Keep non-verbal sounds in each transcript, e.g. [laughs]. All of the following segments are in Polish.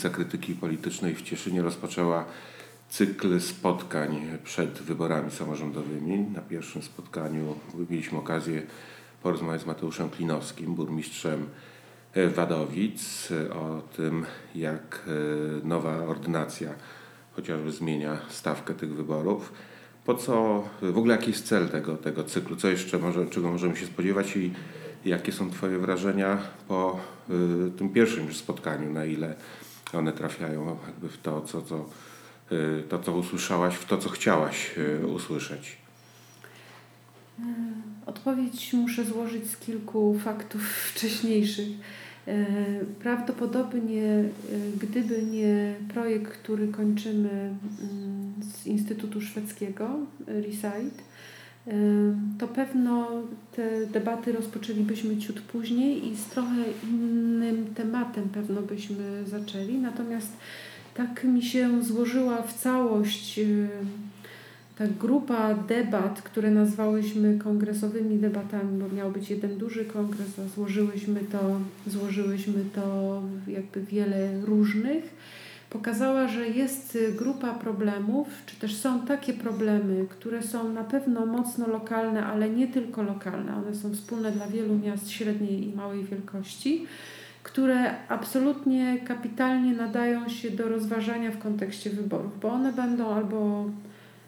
Stolica Krytyki Politycznej w Cieszynie rozpoczęła cykl spotkań przed wyborami samorządowymi. Na pierwszym spotkaniu mieliśmy okazję porozmawiać z Mateuszem Klinowskim, burmistrzem Wadowic, o tym, jak e, nowa ordynacja chociażby zmienia stawkę tych wyborów. Po co, w ogóle jaki jest cel tego, tego cyklu? Co jeszcze może, czego możemy się spodziewać i jakie są Twoje wrażenia po y, tym pierwszym spotkaniu? Na ile one trafiają jakby w to, co, co, y, to, co usłyszałaś, w to, co chciałaś y, usłyszeć? Odpowiedź muszę złożyć z kilku faktów [laughs] wcześniejszych. E, prawdopodobnie, e, gdyby nie projekt, który kończymy mm, z Instytutu Szwedzkiego, Reside, to pewno te debaty rozpoczęlibyśmy ciut później i z trochę innym tematem pewno byśmy zaczęli. Natomiast tak mi się złożyła w całość ta grupa debat, które nazwałyśmy kongresowymi debatami, bo miał być jeden duży kongres, a złożyłyśmy to, złożyłyśmy to jakby wiele różnych, pokazała, że jest grupa problemów, czy też są takie problemy, które są na pewno mocno lokalne, ale nie tylko lokalne, one są wspólne dla wielu miast średniej i małej wielkości, które absolutnie kapitalnie nadają się do rozważania w kontekście wyborów, bo one będą albo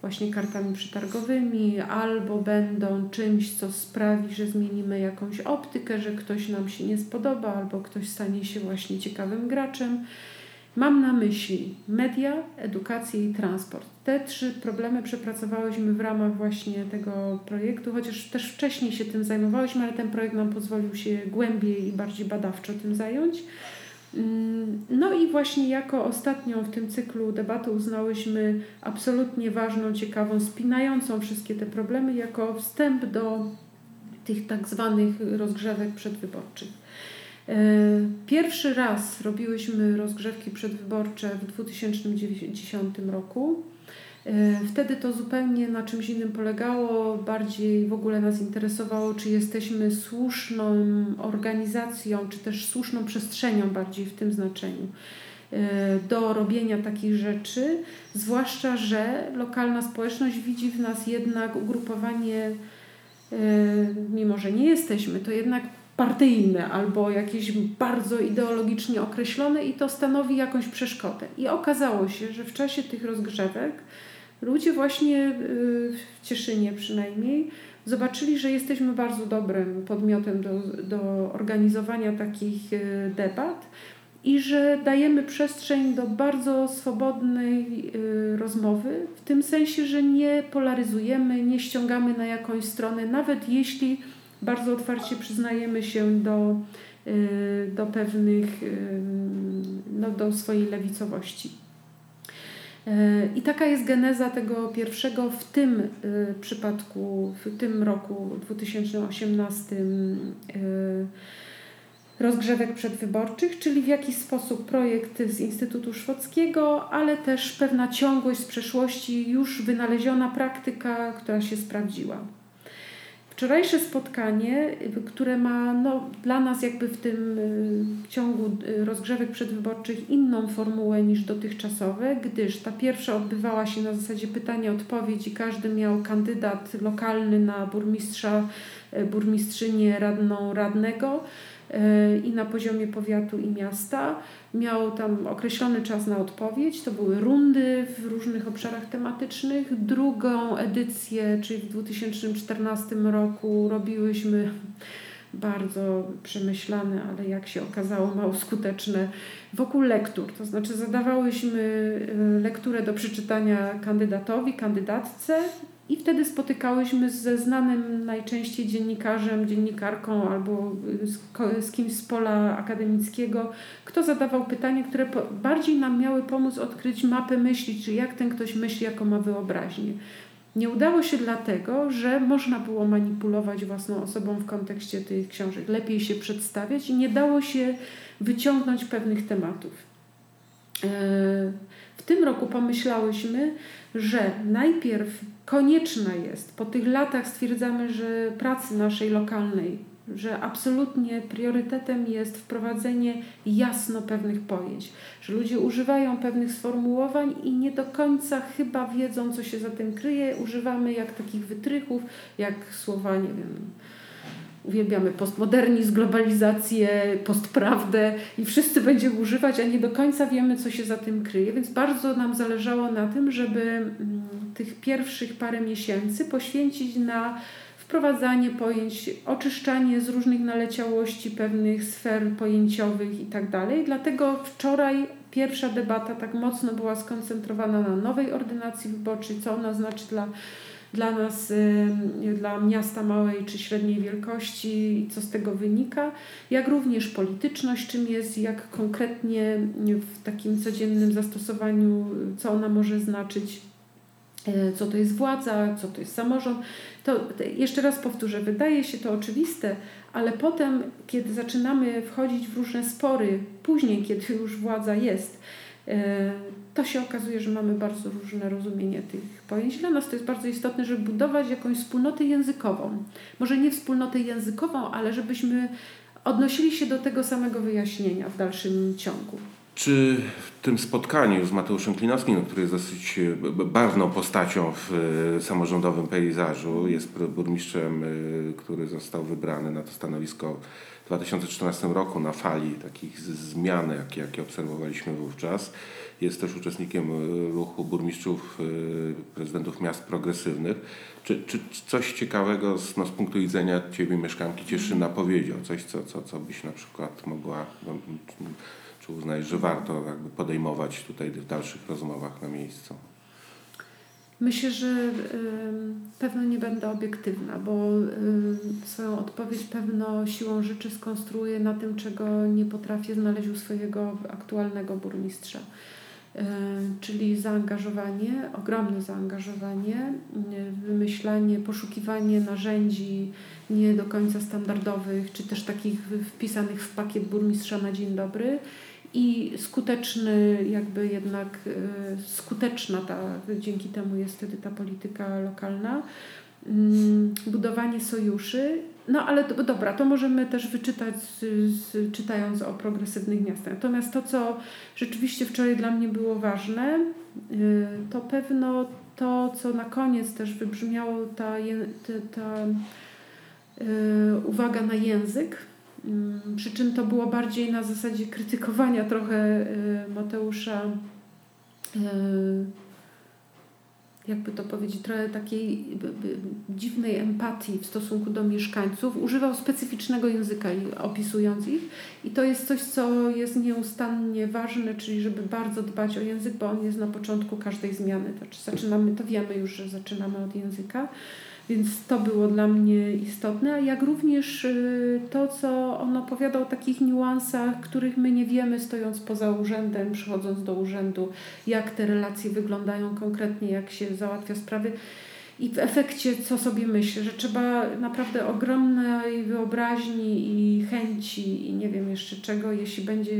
właśnie kartami przetargowymi, albo będą czymś, co sprawi, że zmienimy jakąś optykę, że ktoś nam się nie spodoba, albo ktoś stanie się właśnie ciekawym graczem. Mam na myśli media, edukację i transport. Te trzy problemy przepracowałyśmy w ramach właśnie tego projektu, chociaż też wcześniej się tym zajmowałyśmy, ale ten projekt nam pozwolił się głębiej i bardziej badawczo tym zająć. Mm, no i właśnie jako ostatnią w tym cyklu debaty uznałyśmy absolutnie ważną, ciekawą, spinającą wszystkie te problemy jako wstęp do tych tak zwanych rozgrzewek przedwyborczych. E, pierwszy raz robiłyśmy rozgrzewki przedwyborcze w 2010 roku. E, wtedy to zupełnie na czymś innym polegało. Bardziej w ogóle nas interesowało, czy jesteśmy słuszną organizacją, czy też słuszną przestrzenią, bardziej w tym znaczeniu, e, do robienia takich rzeczy. Zwłaszcza, że lokalna społeczność widzi w nas jednak ugrupowanie, mimo że nie jesteśmy, to jednak partyjne albo jakieś bardzo ideologicznie określone i to stanowi jakąś przeszkodę. I okazało się, że w czasie tych rozgrzewek ludzie właśnie y, w Cieszynie przynajmniej zobaczyli, że jesteśmy bardzo dobrym podmiotem do, do organizowania takich y, debat i że dajemy przestrzeń do bardzo swobodnej y, rozmowy, w tym sensie, że nie polaryzujemy, nie ściągamy na jakąś stronę, nawet jeśli bardzo otwarcie przyznajemy się do, do pewnych, no, do swojej lewicowości. I taka jest geneza tego pierwszego w tym y, przypadku, w tym roku 2018 y, rozgrzewek przedwyborczych, czyli w jakiś sposób projekt z Instytutu Szwockiego, ale też pewna ciągłość z przeszłości, już wynaleziona praktyka, która się sprawdziła. Wczorajsze spotkanie, które ma no, dla nas jakby w tym y, ciągu y, rozgrzewek przedwyborczych inną formułę niż dotychczasowe, gdyż ta pierwsza odbywała się na zasadzie pytania-odpowiedź i każdy miał kandydat lokalny na burmistrza, y, burmistrzynię, radną, radnego i na poziomie powiatu i miasta. Miał tam określony czas na odpowiedź. To były rundy w różnych obszarach tematycznych. Drugą edycję, czyli w 2014 roku, robiłyśmy bardzo przemyślane, ale jak się okazało, mało skuteczne wokół lektur. To znaczy, zadawałyśmy y, lekturę do przeczytania kandydatowi, kandydatce i wtedy spotykałyśmy ze znanym najczęściej dziennikarzem, dziennikarką albo z, kimś z pola akademickiego, kto zadawał pytanie, które bardziej nam miały pomóc odkryć mapę myśli, czy jak ten ktoś myśli, jaką ma wyobraźnię. Nie udało się dlatego, że można było manipulować własną osobą w kontekście tych książek, lepiej się przedstawiać i nie dało się wyciągnąć pewnych tematów. E, w tym roku pomyślałyśmy, że najpierw konieczna jest, po tych latach stwierdzamy, że pracy naszej lokalnej że absolutnie priorytetem jest wprowadzenie jasno pewnych pojęć, że ludzie używają pewnych sformułowań i nie do końca chyba wiedzą, co się za tym kryje. Używamy jak takich wytrychów, jak słowa, nie wiem, uwielbiamy postmodernizm, globalizację, postprawdę i wszyscy będziemy używać, a nie do końca wiemy, co się za tym kryje. Więc bardzo nam zależało na tym, żeby mm, tych pierwszych parę miesięcy poświęcić na wprowadzanie pojęć, oczyszczanie z różnych naleciałości pewnych sfer pojęciowych i tak dalej. Dlatego wczoraj pierwsza debata tak mocno była skoncentrowana na nowej ordynacji wyborczej, co ona znaczy dla dla nas, dla miasta małej czy średniej wielkości, co z tego wynika, jak również polityczność, czym jest, jak konkretnie w takim codziennym zastosowaniu, co ona może znaczyć, e, co to jest władza, co to jest samorząd. To jeszcze raz powtórzę, wydaje się to oczywiste, ale potem, kiedy zaczynamy wchodzić w różne spory, później, kiedy już władza jest, to się okazuje, że mamy bardzo różne rozumienie tych pojęć. Dla nas to jest bardzo istotne, żeby budować jakąś wspólnotę językową. Może nie wspólnotę językową, ale żebyśmy odnosili się do tego samego wyjaśnienia w dalszym ciągu. Czy w tym spotkaniu z Mateuszem Klinowskim, który jest dosyć e, barwną postacią w e, samorządowym pejzażu, jest burmistrzem, e, który został wybrany na to stanowisko 2014 roku na fali takich zmian, jakie, jakie obserwowaliśmy wówczas. Jest też uczestnikiem ruchu burmistrzów, prezydentów miast progresywnych. Czy, czy coś ciekawego z, no, z punktu widzenia Ciebie, mieszkanki Cieszyna, powiedział? Coś, co, co, co byś na przykład mogła... No, czy uznajesz, że warto jakby podejmować tutaj w dalszych rozmowach na miejscu? Myślę, że pewno nie będę obiektywna, bo swoją odpowiedź pewno siłą rzeczy skonstruuję na tym, czego nie potrafię znaleźć u swojego aktualnego burmistrza. Y, czyli zaangażowanie, ogromne zaangażowanie, wymyślanie, poszukiwanie narzędzi nie do końca standardowych, czy też takich wpisanych w pakiet burmistrza na dzień dobry i skuteczny, jakby jednak e, skuteczna ta, dzięki temu jest wtedy ta polityka lokalna, mm, budowanie sojuszy. No ale to, dobra, to możemy też wyczytać z, z, czytając o progresywnych miastach. Natomiast to, co rzeczywiście wczoraj dla mnie było ważne, e, to pewno to, co na koniec też wybrzmiało, ta, ta, ta e, uwaga na język przy czym to było bardziej na zasadzie krytykowania trochę y, Mateusza, y, jakby to powiedzieć, trochę takiej dziwnej empatii w stosunku do mieszkańców. Używał specyficznego języka opisując ich i to jest coś, co jest nieustannie ważne, czyli żeby bardzo dbać o język, bo on jest na początku każdej zmiany. Znaczy zaczynamy, to wiemy już, że zaczynamy od języka. Więc to było dla mnie istotne, jak również y, to, co on opowiadał o takich niuansach, których my nie wiemy, stojąc poza urzędem, przychodząc do urzędu, jak te relacje wyglądają konkretnie, jak się załatwia sprawy. I w efekcie, co sobie myślę, że trzeba naprawdę ogromnej wyobraźni i chęci i nie wiem jeszcze czego, jeśli będzie,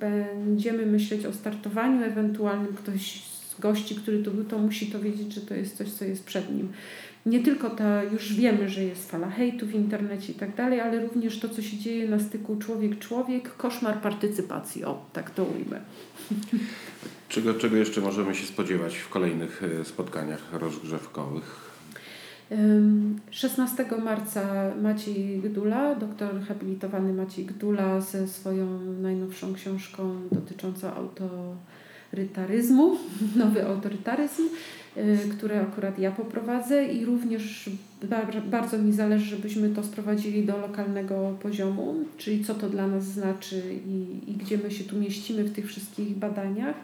będziemy myśleć o startowaniu ewentualnym, ktoś gości, który tu był, to musi to wiedzieć, że to jest coś, co jest przed nim nie tylko ta, już wiemy, że jest fala hejtu w internecie i tak dalej, ale również to, co się dzieje na styku człowiek-człowiek, koszmar partycypacji, o, tak to ujmę. [laughs] Czego, czego jeszcze możemy się spodziewać w kolejnych e, spotkaniach rozgrzewkowych? 16 marca Maciej Gdula, doktor habilitowany Maciej Gdula ze swoją najnowszą książką dotyczącą autorytaryzmu, [laughs] nowy autorytaryzm. Y, które akurat ja poprowadzę i również bardzo mi zależy, żebyśmy to sprowadzili do lokalnego poziomu, czyli co to dla nas znaczy i, i gdzie my się tu mieścimy w tych wszystkich badaniach.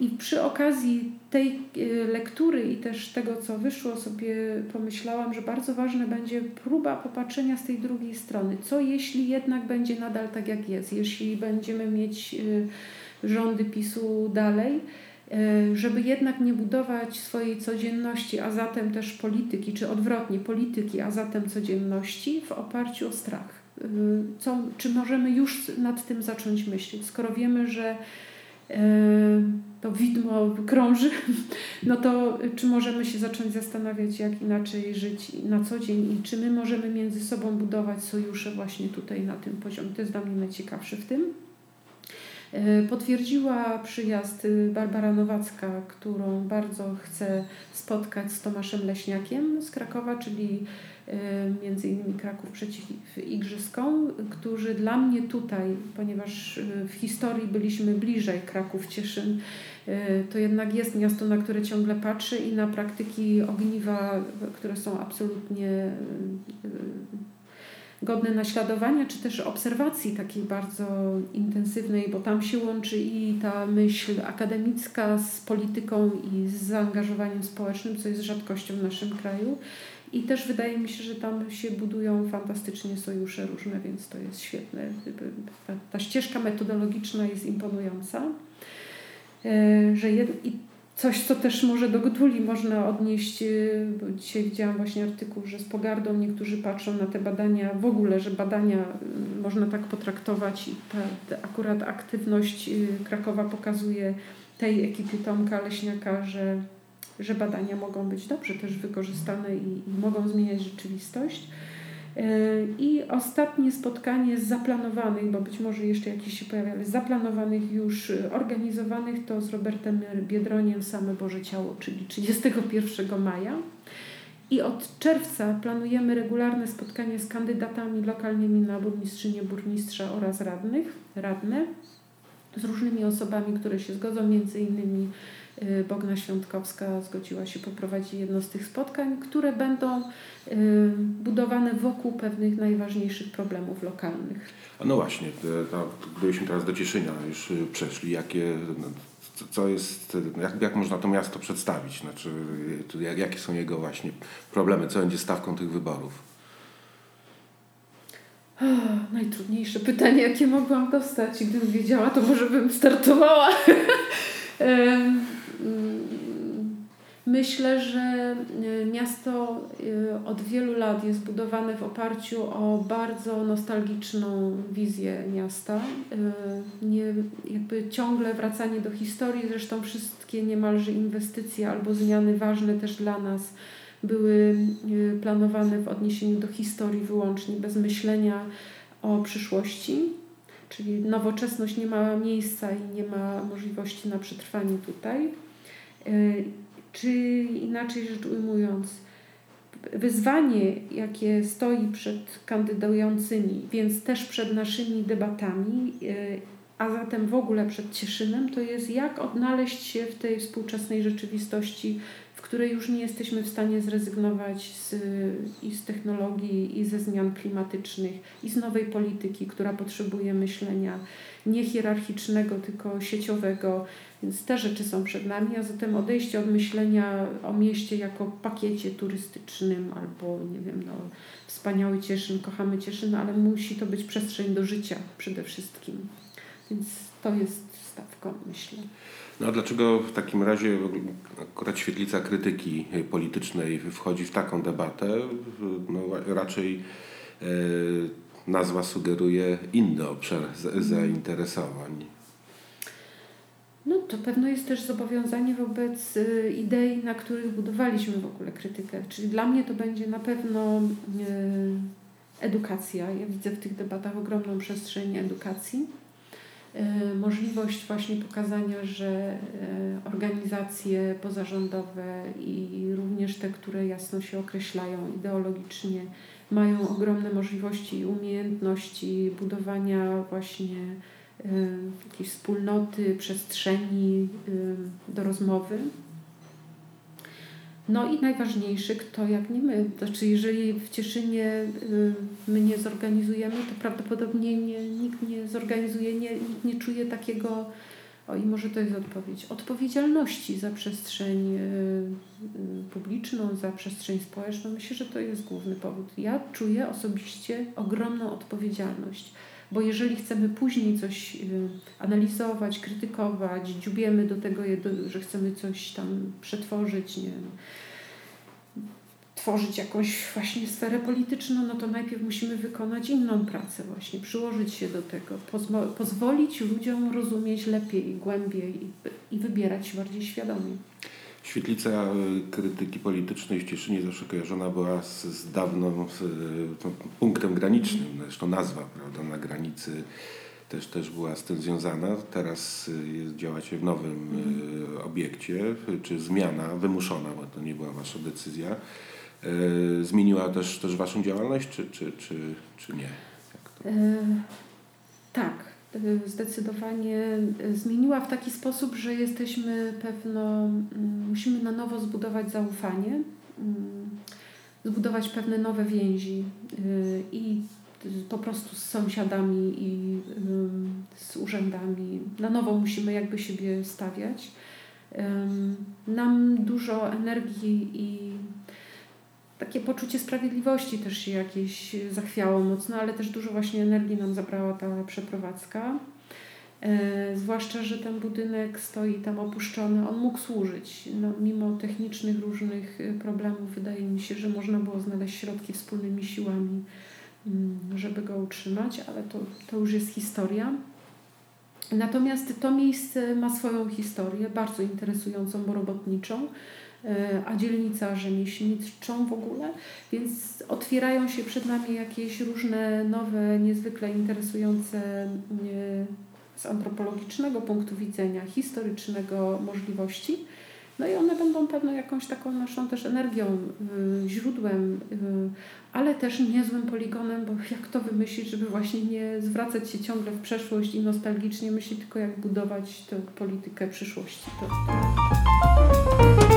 I przy okazji tej y, lektury i też tego, co wyszło, sobie pomyślałam, że bardzo ważne będzie próba popatrzenia z tej drugiej strony. Co jeśli jednak będzie nadal tak, jak jest? Jeśli będziemy mieć y, rządy PiSu dalej, E, żeby jednak nie budować swojej codzienności, a zatem też polityki, czy odwrotnie, polityki, a zatem codzienności w oparciu o strach. E, co, czy możemy już nad tym zacząć myśleć, skoro wiemy, że to widmo krąży, [laughs] no to czy możemy się zacząć zastanawiać, jak inaczej żyć na co dzień i czy my możemy między sobą budować sojusze właśnie tutaj na tym poziomie. To jest dla mnie najciekawsze w tym. E, potwierdziła przyjazd y, Barbara Nowacka, którą bardzo chcę spotkać z Tomaszem Leśniakiem z Krakowa, czyli e, między innymi Kraków przeciw Igrzyskom, którzy dla mnie tutaj, ponieważ y, w historii byliśmy bliżej Kraków Cieszyn, to jednak jest miasto, na które ciągle patrzę i na praktyki ogniwa, które są absolutnie godne naśladowania, czy też obserwacji takiej bardzo intensywnej, bo tam się łączy i ta myśl akademicka z polityką i z zaangażowaniem społecznym, co jest rzadkością w naszym kraju. I też wydaje mi się, że tam się budują fantastycznie sojusze różne, więc to jest świetne. Ta, ta ścieżka metodologiczna jest imponująca. E, że jed... I Coś, co też może do Gduli można odnieść, y, bo dzisiaj widziałam właśnie artykuł, że z pogardą niektórzy patrzą na te badania, w ogóle, że badania y, można tak potraktować i ta, ta akurat aktywność y, Krakowa pokazuje tej ekipy Tomka Leśniaka, że, że badania mogą być dobrze też wykorzystane i, i mogą zmieniać rzeczywistość. I ostatnie spotkanie z zaplanowanych, bo być może jeszcze jakieś się pojawiały, zaplanowanych już organizowanych to z Robertem Biedroniem Same Boże Ciało, czyli 31 maja. I od czerwca planujemy regularne spotkanie z kandydatami lokalnymi na burmistrzynię, burmistrza oraz radnych, radne, z różnymi osobami, które się zgodzą, między innymi Bogna Świątkowska zgodziła się poprowadzić jedno z tych spotkań, które będą y, budowane wokół pewnych najważniejszych problemów lokalnych. No właśnie, gdybyśmy teraz do Cieszynia już y, przeszli, jakie, no, co jest, jak, jak można to miasto przedstawić? Znaczy, jak, jakie są jego właśnie problemy, co będzie stawką tych wyborów? Najtrudniejsze pytanie, jakie mogłam dostać. Gdybym wiedziała, to może bym startowała. [laughs] Myślę, że y, miasto y, od wielu lat jest budowane w oparciu o bardzo nostalgiczną wizję miasta. Y, nie, jakby ciągle wracanie do historii, zresztą wszystkie niemalże inwestycje albo zmiany ważne też dla nas były planowane w odniesieniu do historii wyłącznie, bez myślenia o przyszłości. Czyli nowoczesność nie ma miejsca i nie ma możliwości na przetrwanie tutaj. Czy inaczej rzecz ujmując, wyzwanie, jakie stoi przed kandydującymi, więc też przed naszymi debatami, e, a zatem w ogóle przed Cieszynem, to jest jak odnaleźć się w tej współczesnej rzeczywistości, w której już nie jesteśmy w stanie zrezygnować z, i z technologii, i ze zmian klimatycznych, i z nowej polityki, która potrzebuje myślenia nie hierarchicznego, tylko sieciowego, więc te rzeczy są przed nami, a zatem odejście od myślenia o mieście jako pakiecie turystycznym albo, nie wiem, no, wspaniały Cieszyn, kochamy Cieszyn, ale musi to być przestrzeń do życia przede wszystkim. Więc to jest stawką, myślę. No a dlaczego w takim razie akurat świetlica krytyki politycznej wchodzi w taką debatę? No, raczej e, nazwa sugeruje inny obszar zainteresowań. No to pewno jest też zobowiązanie wobec y, idei, na których budowaliśmy w ogóle krytykę. Czyli dla mnie to będzie na pewno y, edukacja. Ja widzę w tych debatach ogromną przestrzeń edukacji. Y, możliwość właśnie pokazania, że organizacje pozarządowe i również te, które jasno się określają ideologicznie, mają ogromne możliwości i umiejętności budowania właśnie jakiejś wspólnoty, przestrzeni do rozmowy. No i najważniejszy, kto jak nie my. Znaczy, jeżeli w Cieszynie my nie zorganizujemy, to prawdopodobnie nie, nikt nie zorganizuje, nie, nikt nie czuje takiego, o i może to jest odpowiedź, odpowiedzialności za przestrzeń publiczną, za przestrzeń społeczną. Myślę, że to jest główny powód. Ja czuję osobiście ogromną odpowiedzialność bo jeżeli chcemy później coś y, analizować, krytykować, dziubiemy do tego, że chcemy coś tam przetworzyć, nie tworzyć jakąś właśnie sferę polityczną, no to najpierw musimy wykonać inną pracę właśnie, przyłożyć się do tego, pozwolić ludziom rozumieć lepiej, głębiej i wybierać bardziej świadomie. Świetlica e, krytyki politycznej w Cieszynie zawsze kojarzona była z, z dawną z, e, punktem granicznym, zresztą nazwa prawda, na granicy też, też była z tym związana. Teraz e, jest, działacie w nowym mhm. obiekcie, czy zmiana wymuszona, bo to nie była wasza decyzja, zmieniła też, też waszą działalność, czy, czy, czy, czy nie? E, tak. Y, zdecydowanie y, zmieniła w taki sposób, że jesteśmy pewno, mm, musimy na nowo zbudować zaufanie, mm, zbudować pewne nowe więzi y, i po prostu z sąsiadami i z urzędami. Na nowo musimy jakby siebie stawiać. Nam dużo energii i takie poczucie sprawiedliwości też się jakieś zachwiało mocno, ale też dużo właśnie energii nam zabrała ta przeprowadzka. E, zwłaszcza, że ten budynek stoi tam opuszczony, on mógł służyć. No, mimo technicznych różnych e, problemów, wydaje mi się, że można było znaleźć środki wspólnymi siłami, mm, żeby go utrzymać, ale to, to już jest historia. Natomiast to miejsce ma swoją historię, bardzo interesującą, bo robotniczą. E, a dzielnica rzemieślniczą w ogóle, więc otwierają się przed nami jakieś różne nowe, niezwykle interesujące e, z antropologicznego punktu widzenia, historycznego możliwości. No i one będą pewno jakąś taką naszą też energią, e, źródłem, ale też niezłym poligonem, bo jak to wymyślić, żeby właśnie nie zwracać się ciągle w przeszłość i nostalgicznie myśleć, tylko jak budować tę politykę przyszłości. To, to...